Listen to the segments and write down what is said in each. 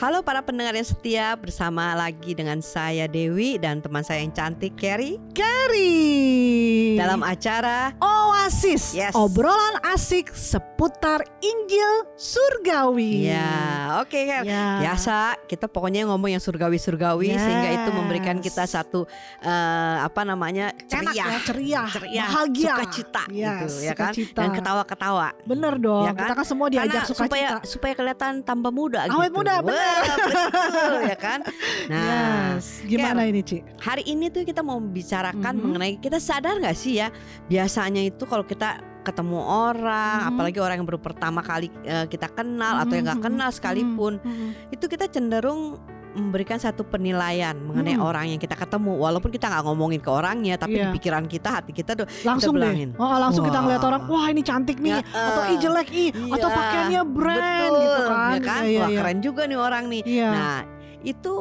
Halo para pendengar yang setia bersama lagi dengan saya Dewi dan teman saya yang cantik Carrie Carrie dalam acara Oasis Yes. obrolan asik seputar Injil surgawi. Ya, oke Car. Ya. Biasa kita pokoknya ngomong yang surgawi-surgawi Yes. sehingga itu memberikan kita satu eh, apa namanya Enak ceria, ya, ceria, ceria, bahagia, sukacita Yes, gitu ya kan, sukacita. dan ketawa-ketawa. Bener dong, Ya kan? kita kan semua diajak sukacita. supaya supaya kelihatan tambah muda Awet gitu. muda, bener. Wah, betul ya kan. Nah, yes. Gimana ini Ci? hari ini tuh kita mau membicarakan Mhm. mengenai kita sadar nggak sih ya biasanya itu kalau kita ketemu orang, Mhm. apalagi orang yang baru pertama kali eh, kita kenal atau yang nggak Mhm, kenal mhm, sekalipun, mhm. itu kita cenderung memberikan satu penilaian mengenai Mhm. orang yang kita ketemu, walaupun kita nggak ngomongin ke orangnya, tapi di Iya. pikiran kita, hati kita tuh Langsung deh. bilangin. Oh, langsung kita Wah. ngeliat orang, wah ini cantik nih, Ya, atau eh, ih jelek ih, atau iya, pakaiannya brand betul, gitu kan. ya kan? Iya, Wah iya. keren juga nih orang nih. Iya. Nah itu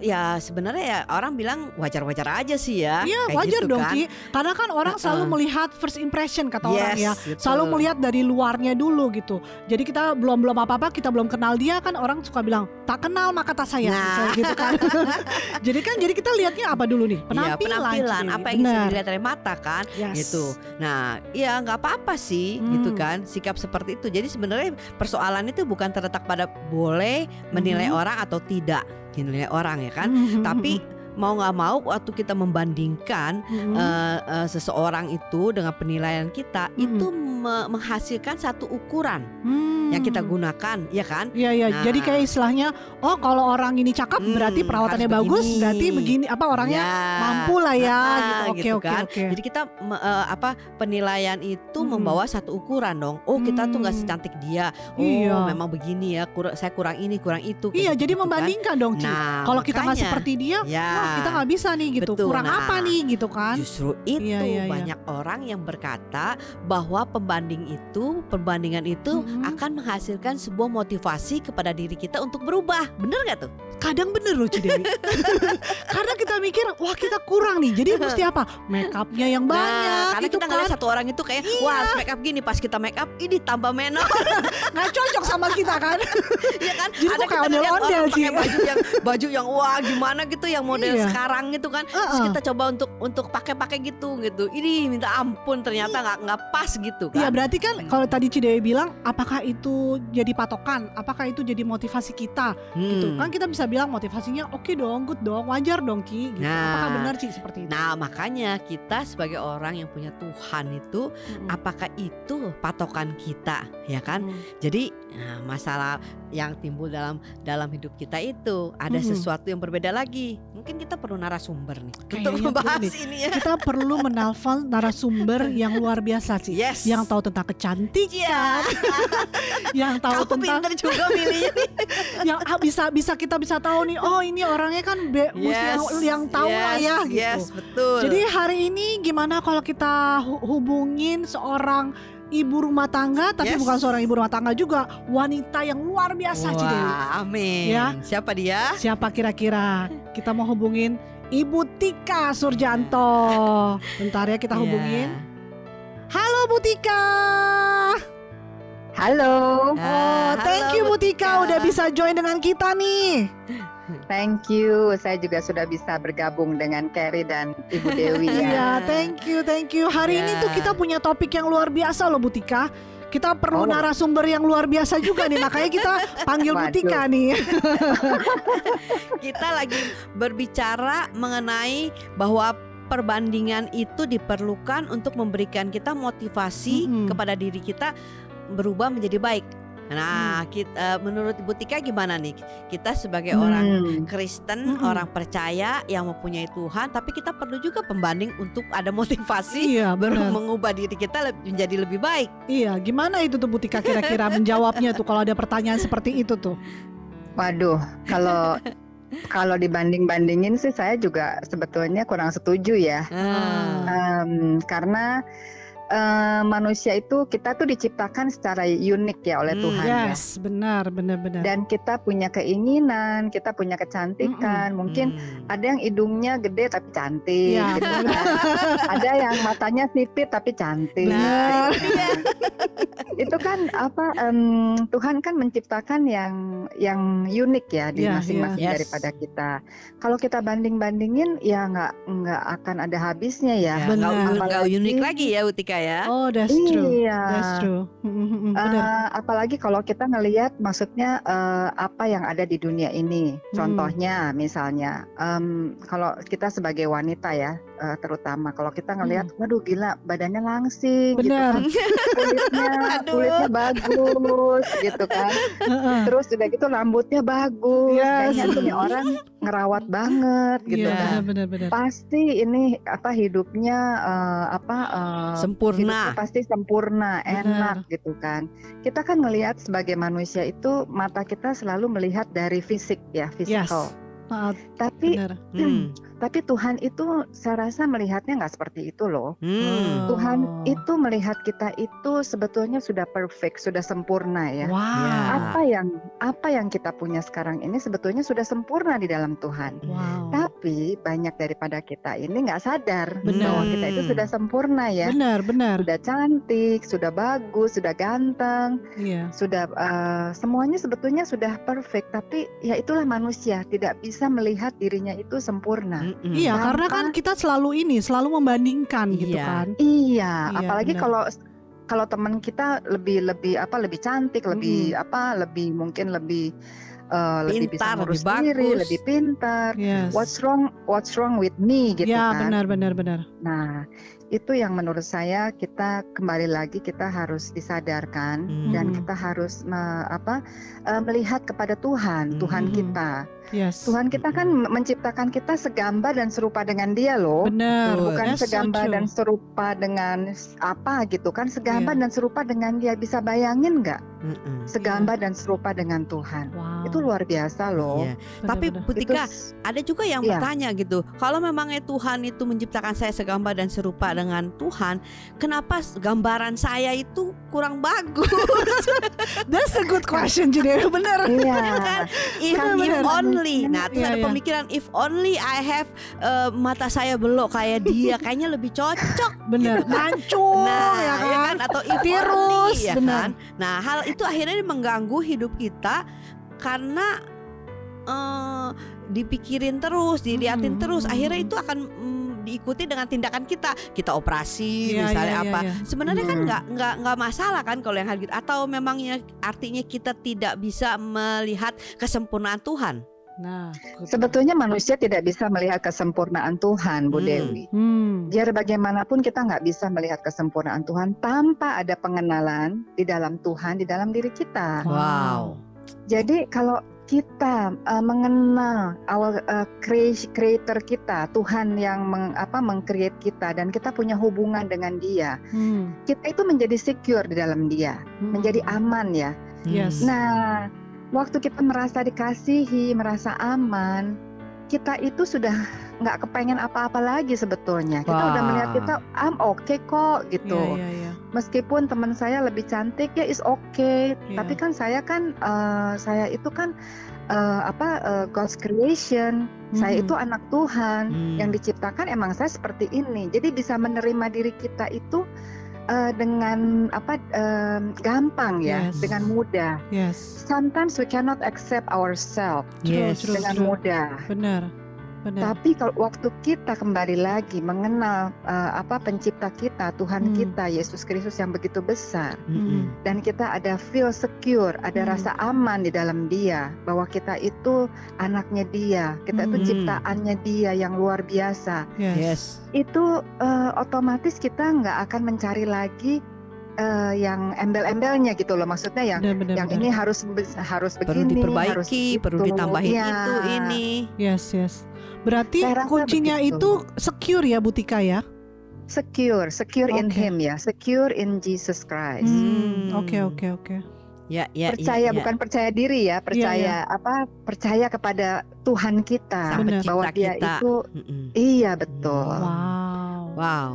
ya sebenarnya ya orang bilang wajar-wajar aja sih ya. Iya wajar gitu dong kan. Ci Karena kan orang selalu Heeh. melihat first impression kata orang ya betul. Selalu melihat dari luarnya dulu gitu Jadi kita belum-belum apa-apa kita belum kenal dia kan orang suka bilang Tak kenal maka tak sayang Nah. misalnya gitu kan Jadi kan jadi kita lihatnya apa dulu nih Iya, Penampilan, penampilan Ci. apa yang bisa dilihat dari mata kan Yes. gitu. Nah, ya nggak apa-apa sih Hmm. gitu kan sikap seperti itu. Jadi sebenarnya persoalan itu bukan terletak pada boleh menilai Mhm. orang atau tidak menilai orang ya kan. Tapi mau nggak mau waktu kita membandingkan mhm. eh, eh, seseorang itu dengan penilaian kita Mhm. itu me- menghasilkan satu ukuran Hmm. yang kita gunakan, ya kan? Iya iya, Nah. jadi kayak istilahnya, oh kalau orang ini cakep Hmm, berarti perawatannya bagus, begini. berarti begini apa orangnya Ya. mampu lah ya, Ah, gitu. Oke gitu oke kan. oke. Jadi kita eh, apa penilaian itu Mm-mm. membawa satu ukuran dong. Oh kita tuh nggak Hmm. secantik dia. Oh Iya. memang begini ya. Kur- saya kurang ini kurang itu. Iya, jadi gitu-gitu kan. membandingkan dong, Ci. Nah, Kalau kita nggak seperti dia, ya. Kita nggak bisa nih gitu. Betul, Kurang nah. apa nih gitu kan? Justru itu Iya, iya, iya. banyak orang yang berkata bahwa pembanding itu, perbandingan itu Mm-mm. akan menghasilkan sebuah motivasi kepada diri kita untuk berubah. Bener nggak tuh? Kadang bener loh Cidewi. Karena mikir, wah kita kurang nih. Jadi mesti apa? Make upnya yang banyak. nah, karena itu kita kan satu orang itu kayak wah harus make up gini pas kita make up ini tambah menor nggak cocok sama kita kan? ya kan Jadi kok kayak ondel-ondel, orang pakai baju yang baju yang wah gimana gitu yang model Iya. sekarang gitu kan terus Heeh. kita coba untuk untuk pakai-pakai gitu gitu ini minta ampun ternyata nggak nggak pas gitu Iya kan berarti kan kalau tadi Cidewi bilang, apakah itu jadi patokan? Apakah itu jadi motivasi kita? Gitu Hmm. kan kita bisa bilang motivasinya oke dong, good dong, wajar dong Ki. Gitu. Nah. Apakah benar Ci seperti itu? Nah makanya kita sebagai orang yang punya Tuhan itu Mm-mm. apakah itu patokan kita ya kan Hmm. Jadi nah, masalah yang timbul dalam dalam hidup kita itu ada Mhm. sesuatu yang berbeda lagi. Mungkin kita perlu narasumber nih Kayaknya untuk membahas nih. ini ya. Kita perlu menelpon narasumber yang luar biasa sih. Yes. Yang tahu tentang kecantikan, Iya. yang tahu Kamu tentang pinter juga milihnya nih. yang ah, bisa bisa kita bisa tahu nih oh ini orangnya kan be, mesti yang, yang tahu lah ya gitu. Yes, betul. Jadi hari ini gimana kalau kita hu- hubungin seorang ibu rumah tangga tapi Yes. bukan seorang ibu rumah tangga juga wanita yang luar biasa. Wah, amin. Ya. Siapa dia? Siapa kira-kira? Kita mau hubungin Ibu Tika Surjanto. Bentar ya kita hubungin. Iya. Halo Bu Tika. Halo, Oh, Ah, thank halo, you Bu. Tika udah bisa join dengan kita nih. Thank you. Saya juga sudah bisa bergabung dengan Carrie dan Ibu Dewi ya. Iya, thank you, thank you. Hari ini Ya. tuh kita punya topik yang luar biasa loh Bu Tika. Kita perlu Oh. narasumber yang luar biasa juga nih, makanya kita panggil Bu Waduh. Tika nih. Kita lagi berbicara mengenai bahwa perbandingan itu diperlukan untuk memberikan kita motivasi Mm-mm. kepada diri kita berubah menjadi baik. Nah, kita, menurut Ibu Tika gimana nih? Kita sebagai orang Hmm, Kristen, Mm-mm. orang percaya yang mempunyai Tuhan, tapi kita perlu juga pembanding untuk ada motivasi iya, baru benar. mengubah diri kita menjadi lebih baik. Iya, gimana itu tuh Bu Tika kira-kira menjawabnya tuh kalau ada pertanyaan seperti itu tuh? Waduh, kalau kalau dibanding-bandingin sih saya juga sebetulnya kurang setuju ya. Ah. Em, karena eh, manusia itu kita tuh diciptakan secara unik ya oleh Hmm, Tuhan ya. Yes, benar, benar, benar. Dan kita punya keinginan, kita punya kecantikan. Mungkin Hmm. ada yang hidungnya gede tapi cantik, Iya, gitu kan. ada yang matanya sipit tapi cantik. Kan. itu kan apa? em, Tuhan kan menciptakan yang yang unik ya di Iya, masing-masing iya. Yes. daripada kita. Kalau kita banding-bandingin ya nggak nggak akan ada habisnya ya. Ya, Benar. nggak u- nggak Apalagi- unik lagi ya Utika ya. Oh, that's true. Iya. That's true. Eh, apalagi kalau kita ngelihat maksudnya eh, apa yang ada di dunia ini. Hmm. Contohnya misalnya em, kalau kita sebagai wanita ya eh, terutama kalau kita ngelihat waduh gila badannya langsing gitu Hmm. Benar. kan. Kulitnya Aduh. kulitnya bagus gitu kan. Terus udah gitu rambutnya bagus. Yes. Kayaknya nih orang ngerawat banget gitu Iya, kan. benar, benar. Pasti ini apa hidupnya eh, apa eh, Sempurna. hidupnya pasti sempurna, enak gitu kan. Kita kan ngelihat sebagai manusia itu mata kita selalu melihat dari fisik ya, Yes. Maaf, Tapi benar. Hmm. tapi Tuhan itu saya rasa melihatnya nggak seperti itu loh. Hmm. Tuhan Oh. itu melihat kita itu sebetulnya sudah perfect, sudah sempurna ya. Wow. Apa yang apa yang kita punya sekarang ini sebetulnya sudah sempurna di dalam Tuhan. Wow. Tapi banyak daripada kita ini nggak sadar Benar. bahwa kita itu sudah sempurna ya. Benar, benar. Sudah cantik, sudah bagus, sudah ganteng, Iya. sudah eh, semuanya sebetulnya sudah perfect. Tapi ya itulah manusia tidak bisa melihat dirinya itu sempurna. Mm-mm. Iya, Tanpa- karena kan kita selalu ini, selalu membandingkan gitu Iya. kan. Iya, Iya, apalagi benar. kalau kalau teman kita lebih lebih apa lebih cantik, lebih apa lebih mungkin lebih eh, lebih bisa Pintar, ngurus lebih diri, bagus. lebih pintar. Yes. What's wrong? What's wrong with me gitu ya, kan? benar, benar, benar. Nah, itu yang menurut saya kita kembali lagi kita harus disadarkan Hmm. dan kita harus me- apa eh, melihat kepada Tuhan, Tuhan Hmm. kita. Yes. Tuhan kita kan menciptakan kita segambar dan serupa dengan Dia loh. Benar. Bukan That's so segambar true. dan serupa dengan apa gitu kan segambar Iya. dan serupa dengan dia bisa bayangin nggak Mm-mm. segambar dan serupa dengan Tuhan Wow. itu luar biasa loh Iya. Benar, Tapi Itu s- ada juga yang Iya. bertanya gitu. Kalau memangnya Tuhan itu menciptakan saya segambar dan serupa dengan Tuhan, kenapa gambaran saya itu kurang bagus? That's a good question jadi benar. iya kan? If, Kan if only. Nah, terus Iya, ada iya. pemikiran if only I have eh, mata saya belok kayak dia, kayaknya lebih cocok. Benar. Mancung Nah, ya ya kan? kan atau if Virus, only, ya benar. kan? Nah, hal itu akhirnya mengganggu hidup kita karena eh, dipikirin terus, diliatin Hmm, terus, akhirnya itu akan mm, diikuti dengan tindakan kita. Kita operasi Iya, misalnya iya, iya, apa. iya. Sebenarnya kan Hmm. nggak nggak nggak masalah kan kalau yang hal gitu. Atau memangnya artinya kita tidak bisa melihat kesempurnaan Tuhan. Nah, sebetulnya manusia tidak bisa melihat kesempurnaan Tuhan Bu Hmm. Dewi Hmm. biar bagaimanapun kita nggak bisa melihat kesempurnaan Tuhan tanpa ada pengenalan di dalam Tuhan di dalam diri kita Wow. Jadi kalau kita uh, mengenal our uh, crea- creator kita, Tuhan yang meng, apa mengcreate kita dan kita punya hubungan dengan Dia, Hmm. kita itu menjadi secure di dalam Dia, Hmm. menjadi aman ya. Yes. Nah, waktu kita merasa dikasihi, merasa aman, kita itu sudah nggak kepengen apa-apa lagi sebetulnya. Kita udah Wah. melihat kita, I'm okay kok gitu Iya, iya, iya. Meskipun teman saya lebih cantik ya is okay Iya. tapi kan saya kan eh, saya itu kan eh, apa eh, God's creation saya Mhm. itu anak Tuhan Hmm. yang diciptakan emang saya seperti ini jadi bisa menerima diri kita itu eh, dengan apa eh, gampang ya Yes. dengan mudah Yes. sometimes we cannot accept ourselves Yes. dengan true. mudah Benar. Benar. tapi kalau waktu kita kembali lagi mengenal eh, apa pencipta kita Tuhan Hmm. kita Yesus Kristus yang begitu besar Mm-mm. dan kita ada feel secure, ada Hmm. rasa aman di dalam Dia bahwa kita itu anaknya Dia, kita itu Hmm. ciptaannya Dia yang luar biasa. Yes. Yes. Itu eh, otomatis kita nggak akan mencari lagi eh, yang embel-embelnya gitu loh, maksudnya yang Benar, benar, yang benar. ini harus harus Perlu begini, harus diperbaiki, perlu begitu. ditambahin Iya. itu ini. Yes, yes. Berarti kuncinya begitu. itu secure ya Butika ya? Secure, secure in Oke. Him ya, secure in Jesus Christ. Hmm, Hmm. Oke, oke, oke. Ya, ya, percaya ya, ya. bukan percaya diri ya percaya apa percaya kepada Tuhan kita Benar. bahwa pencipta dia kita. itu Mm-mm. iya betul Wow. Wow.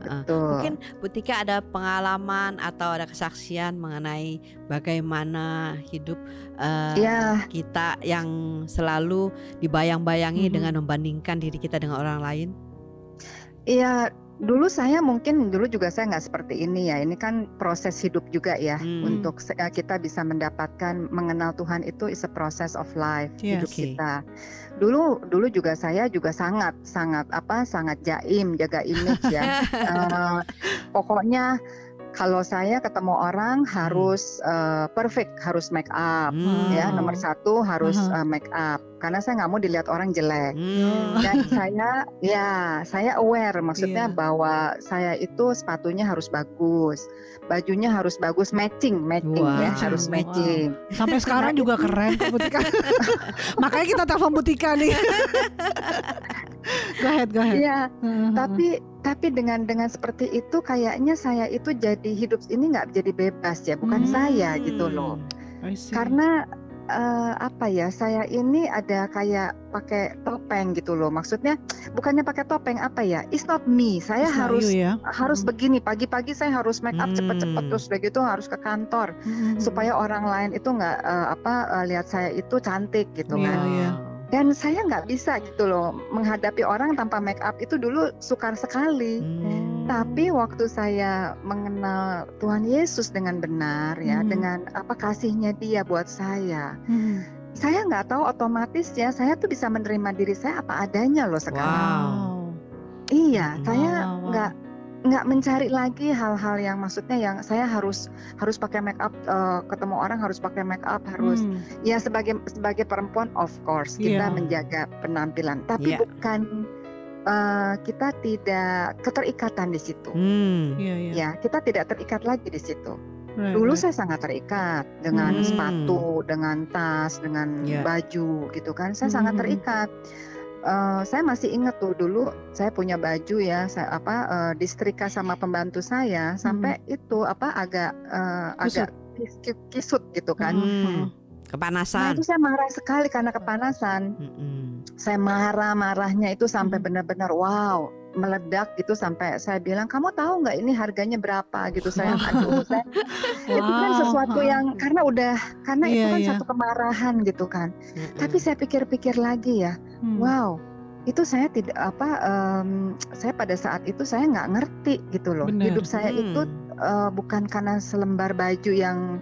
Betul. Mungkin Butika ada pengalaman atau ada kesaksian mengenai bagaimana hidup eh, ya kita yang selalu dibayang-bayangi Mhm. dengan membandingkan diri kita dengan orang lain. Iya, dulu saya mungkin dulu juga saya nggak seperti ini ya. Ini kan proses hidup juga ya Hmm. untuk eh, kita bisa mendapatkan mengenal Tuhan itu is a process of life Yes. hidup Oke. kita. Dulu dulu juga saya juga sangat sangat apa sangat jaim jaga image ya. Eh, pokoknya kalau saya ketemu orang harus eh, perfect, harus make up Hmm. ya. Nomor satu harus eh, make up karena saya nggak mau dilihat orang jelek Hmm. dan saya ya saya aware maksudnya Iya. bahwa saya itu sepatunya harus bagus bajunya harus bagus matching matching ya Wow. harus Wow. matching Sampai sekarang juga keren Butika. Makanya kita telepon Butika nih. go ahead, go ahead. iya Heeh, tapi tapi dengan dengan seperti itu kayaknya saya itu jadi hidup ini nggak jadi bebas ya bukan Hmm. saya gitu loh karena eh, apa ya saya ini ada kayak pakai topeng gitu loh maksudnya bukannya pakai topeng apa ya it's not me saya It's harus you ya. harus Hmm. begini pagi-pagi saya harus make up cepet-cepet Hmm. terus udah gitu harus ke kantor Hmm. supaya orang lain itu nggak eh, apa eh, lihat saya itu cantik gitu Iya, kan iya. Dan saya nggak bisa gitu loh menghadapi orang tanpa make up itu dulu sukar sekali Hmm. tapi waktu saya mengenal Tuhan Yesus dengan benar ya Hmm. dengan apa kasihnya Dia buat saya Hmm. saya nggak tahu otomatis ya saya tuh bisa menerima diri saya apa adanya loh sekarang Wow. Iya, Mm. saya Wow, wow, wow. Nggak mencari lagi hal-hal yang maksudnya yang saya harus harus pakai make up eh, ketemu orang harus pakai make up harus Hmm. ya sebagai sebagai perempuan of course kita Iya. menjaga penampilan tapi Iya. bukan eh, kita tidak keterikatan di situ. Hmm. Iya, iya. Ya, kita tidak terikat lagi di situ. Right, Dulu right. saya sangat terikat dengan Hmm. sepatu, dengan tas, dengan Iya. baju gitu kan. Saya Hmm. sangat terikat. Eh, saya masih ingat tuh dulu saya punya baju ya, saya apa eh, disetrika sama pembantu saya sampai itu apa agak eh, agak kis- kisut gitu kan. Hmm. Nah Kepanasan. itu saya marah sekali karena kepanasan. Mm-mm. Saya marah-marahnya itu sampai Hmm. benar-benar wow meledak gitu sampai saya bilang kamu tahu nggak ini harganya berapa gitu saya aduh saya itu kan Wow. sesuatu yang karena udah karena itu Iya, kan iya. satu kemarahan gitu kan Mm-mm. tapi saya pikir-pikir lagi ya Hmm. wow itu saya tidak apa em, saya pada saat itu saya nggak ngerti gitu loh Benar. hidup saya Hmm. itu eh, bukan karena selembar baju yang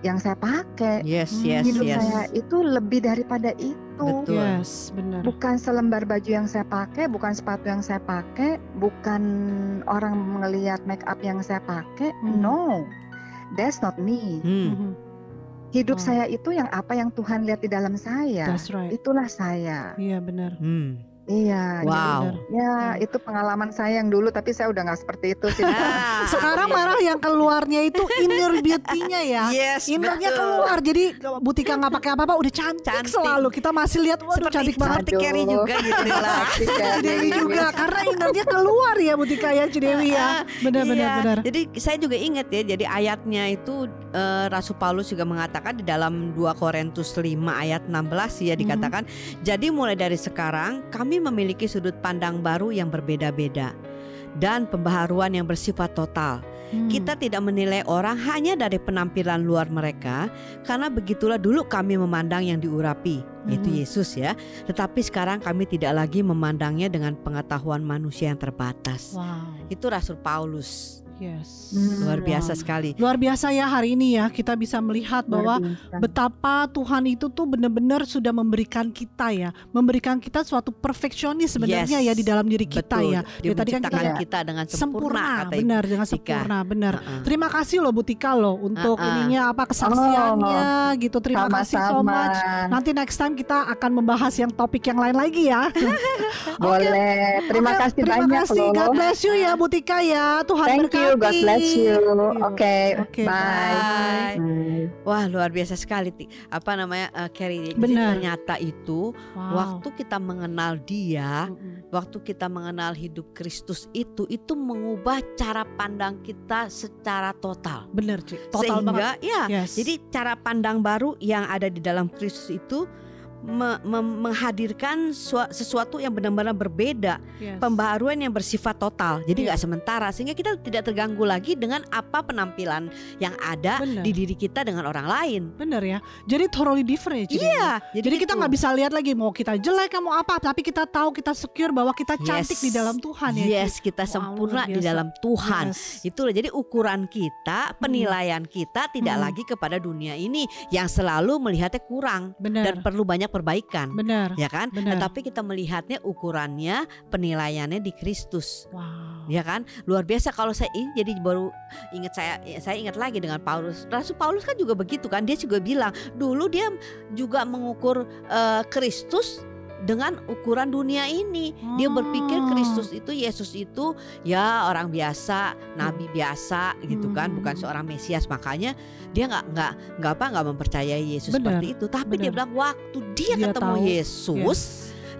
yang saya pakai Yes, Hmm. yes, hidup yes. saya itu lebih daripada itu Betul. Yes, benar. bukan selembar baju yang saya pakai, bukan sepatu yang saya pakai, bukan orang melihat make up yang saya pakai. Hmm. No, that's not me. Hmm. Hidup Oh. saya itu yang apa yang Tuhan lihat di dalam saya. That's right. Itulah saya. Iya benar. Hmm. Iya. Wow. benar. Ya, Hmm. itu pengalaman saya yang dulu, tapi saya udah nggak seperti itu sih. Ah, Sekarang iya. marah yang keluarnya itu inner beauty-nya ya. Yes, Innernya betul. keluar. Jadi Butika nggak pakai apa-apa udah cantik, Cantik. selalu. Kita masih lihat waduh Seperti, cantik banget. seperti Carrie juga gitu lah. Dewi juga karena innernya keluar ya Butika ya Cidewi ya. Benar benar Iya, benar. Jadi saya juga ingat ya, jadi ayatnya itu eh, Rasul Paulus juga mengatakan di dalam 2 Korintus 5 ayat 16 ya Hmm. dikatakan, jadi mulai dari sekarang kami memiliki sudut pandang baru yang berbeda-beda dan pembaharuan yang bersifat total. Hmm. Kita tidak menilai orang hanya dari penampilan luar mereka, karena begitulah dulu kami memandang yang diurapi, yaitu Mhm. Yesus ya. Tetapi sekarang kami tidak lagi memandangnya dengan pengetahuan manusia yang terbatas. Wow. Itu Rasul Paulus, Yes. Hmm. luar Wow. biasa sekali. Luar biasa ya hari ini ya kita bisa melihat bahwa betapa Tuhan itu tuh benar-benar sudah memberikan kita ya, memberikan kita suatu perfeksionis sebenarnya Yes, ya di dalam diri kita Betul. ya. Dia Ya, tadi kan menciptakan kita- kita dengan sempurna, Sempurna, benar dengan Tika. sempurna, benar. Heeh. Terima kasih loh Bu Tika loh untuk Uh-uh. ininya apa kesaksiannya gitu. Terima kasih so much. Nanti next time kita akan membahas yang topik yang lain lagi ya. Boleh. Terima Oke, kasih terima banyak kasih. loh. God bless you ya Bu Tika ya. Tuhan Thank berkati. You. God bless you. Oke. Oke, Bye. Bye. Bye. Wah luar biasa sekali Ti. apa namanya eh, Carrie. Jadi Benar. ternyata itu Wow. waktu kita mengenal Dia, Mm-mm. waktu kita mengenal hidup Kristus itu itu mengubah cara pandang kita secara total. Bener Ci, total Sehingga banget. ya Yes. jadi cara pandang baru yang ada di dalam Kristus itu me- me- menghadirkan sua- sesuatu yang benar-benar berbeda, Yes. pembaharuan yang bersifat total. Jadi Iya. nggak sementara sehingga kita tidak terganggu lagi dengan apa penampilan yang ada Benar. di diri kita dengan orang lain. Bener ya. Jadi totally different ya. Ci Dewi? Iya, Jadi kita gitu. nggak bisa lihat lagi mau kita jelek mau apa, tapi kita tahu kita secure bahwa kita cantik Yes. di dalam Tuhan ya. Yes, kita Wow, sempurna di dalam Tuhan. Yes. Itulah jadi ukuran kita, penilaian kita tidak Hmm. lagi kepada dunia ini yang selalu melihatnya kurang Benar. dan perlu banyak perbaikan. Benar. Ya kan? Benar. Tetapi kita melihatnya ukurannya penilaiannya di Kristus. Wow. Ya kan? Luar biasa kalau saya ini jadi baru ingat saya saya ingat lagi dengan Paulus. Rasul Paulus kan juga begitu kan? Dia juga bilang, dulu dia juga mengukur eh, Kristus dengan ukuran dunia ini. Dia berpikir Oh. Kristus itu Yesus itu ya orang biasa, nabi biasa gitu kan, Hmm. bukan seorang Mesias. Makanya dia nggak nggak nggak apa nggak mempercayai Yesus Benar, seperti itu. Tapi dia benar. bilang waktu dia, Dia ketemu tahu, Yesus,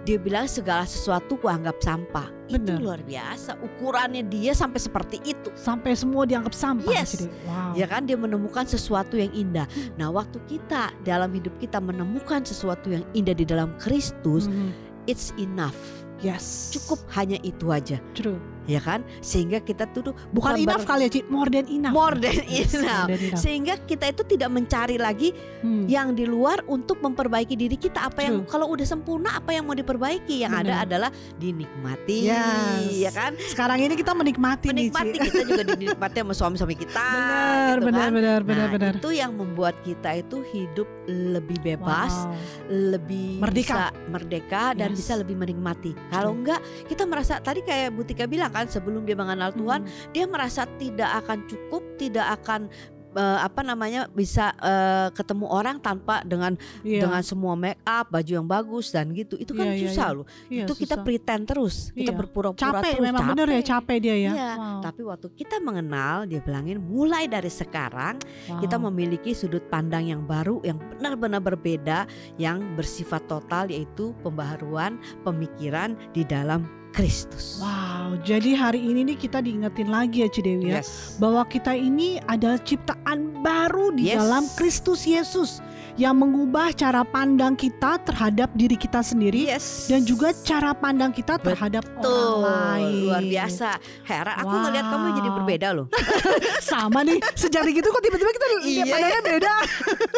dia bilang segala sesuatu kuanggap sampah. Itu Benar. luar biasa. Ukurannya dia sampai seperti itu. Sampai semua dianggap sampah. Yes. Wow. Ya kan dia menemukan sesuatu yang indah. Hmm. Nah, waktu kita dalam hidup kita menemukan sesuatu yang indah di dalam Kristus, Mhm. it's enough. Yes. Cukup hanya itu aja. True. Ya kan? Sehingga kita tuh Bukan enough kali ya, Ci. More than enough. more than enough. more than enough. Sehingga kita itu tidak mencari lagi Hmm. yang di luar untuk memperbaiki diri kita. Apa yang True. kalau udah sempurna apa yang mau diperbaiki? Yang ada Benar. adalah dinikmati, Yes. ya kan? Sekarang ini kita menikmati, nih, Ci. Menikmati kita juga dinikmati sama suami-suami kita. Benar, gitu benar, kan? benar, benar, Nah, benar. itu yang membuat kita itu hidup lebih bebas, Wow. lebih Merdeka. bisa merdeka dan Yes. bisa lebih menikmati. Kalau enggak, kita merasa tadi kayak Butika bilang kan sebelum dia mengenal Tuhan, Hmm. dia merasa tidak akan cukup, tidak akan eh, apa namanya bisa eh, ketemu orang tanpa dengan Iya. dengan semua make up, baju yang bagus dan gitu. Itu kan Iya, iya, susah iya. loh. Iya, itu kita susah. pretend terus, kita Iya. berpura-pura capek terus. memang bener ya capek dia ya. Iya, Wow. Tapi waktu kita mengenal, dia bilangin mulai dari sekarang Wow. kita memiliki sudut pandang yang baru yang benar-benar berbeda yang bersifat total yaitu pembaharuan pemikiran di dalam Kristus. Wow, jadi hari ini nih kita diingetin lagi ya Cidewi ya Yes. bahwa kita ini adalah ciptaan baru di Yes. dalam Kristus Yesus yang mengubah cara pandang kita terhadap diri kita sendiri Yes. dan juga cara pandang kita terhadap Tuh, orang lain. luar biasa. Heran aku Wow. ngelihat kamu jadi berbeda loh. Sama nih, sejak gitu kok tiba-tiba kita lihat Iya. pandangnya beda.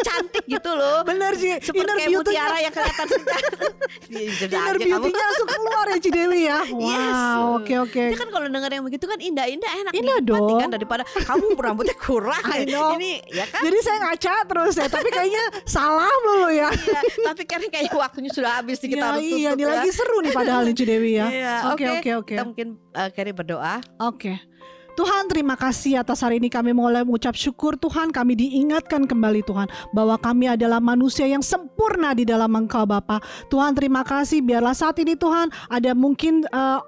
Cantik gitu loh. Bener sih, Seperti inner kayak mutiara yang kelihatan segar. Iya, inner beauty-nya langsung keluar ya Cidewi ya. Wow, Yes. oke oke. Dia kan kalau denger yang begitu kan indah-indah enak Indah dinikmati dong. kan daripada kamu rambutnya kurang. I know. Ini ya kan? Jadi saya ngaca terus ya, tapi kayaknya salah mulu ya. Iya, tapi kan kayak waktunya sudah habis nih kita harus tutup iya, ini ya. lagi seru nih padahal nih Cidewi ya. Iya, Oke oke oke. Kita mungkin uh, Carrie berdoa. Oke. Tuhan terima kasih atas hari ini kami mulai mengucap syukur Tuhan kami diingatkan kembali Tuhan bahwa kami adalah manusia yang sempurna di dalam Engkau Bapa. Tuhan terima kasih biarlah saat ini Tuhan ada mungkin eh,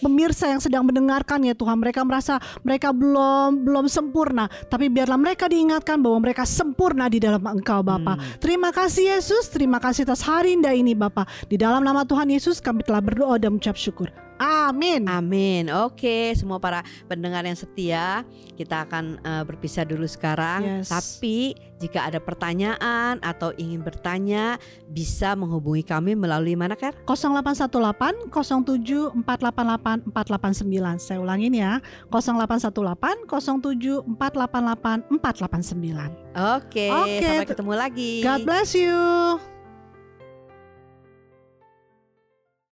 pemirsa yang sedang mendengarkan ya Tuhan mereka merasa mereka belum belum sempurna tapi biarlah mereka diingatkan bahwa mereka sempurna di dalam Engkau Bapa. Hmm. Terima kasih Yesus, terima kasih atas hari indah ini Bapa. Di dalam nama Tuhan Yesus kami telah berdoa dan mengucap syukur. Amin. Amin. Oke, semua para pendengar yang setia, kita akan uh, berpisah dulu sekarang. Yes. Tapi jika ada pertanyaan atau ingin bertanya, bisa menghubungi kami melalui mana, Kar? 0818 07 488 489. Saya ulangin ya. 0818 07 488 489. Oke, Oke, sampai ketemu lagi. God bless you.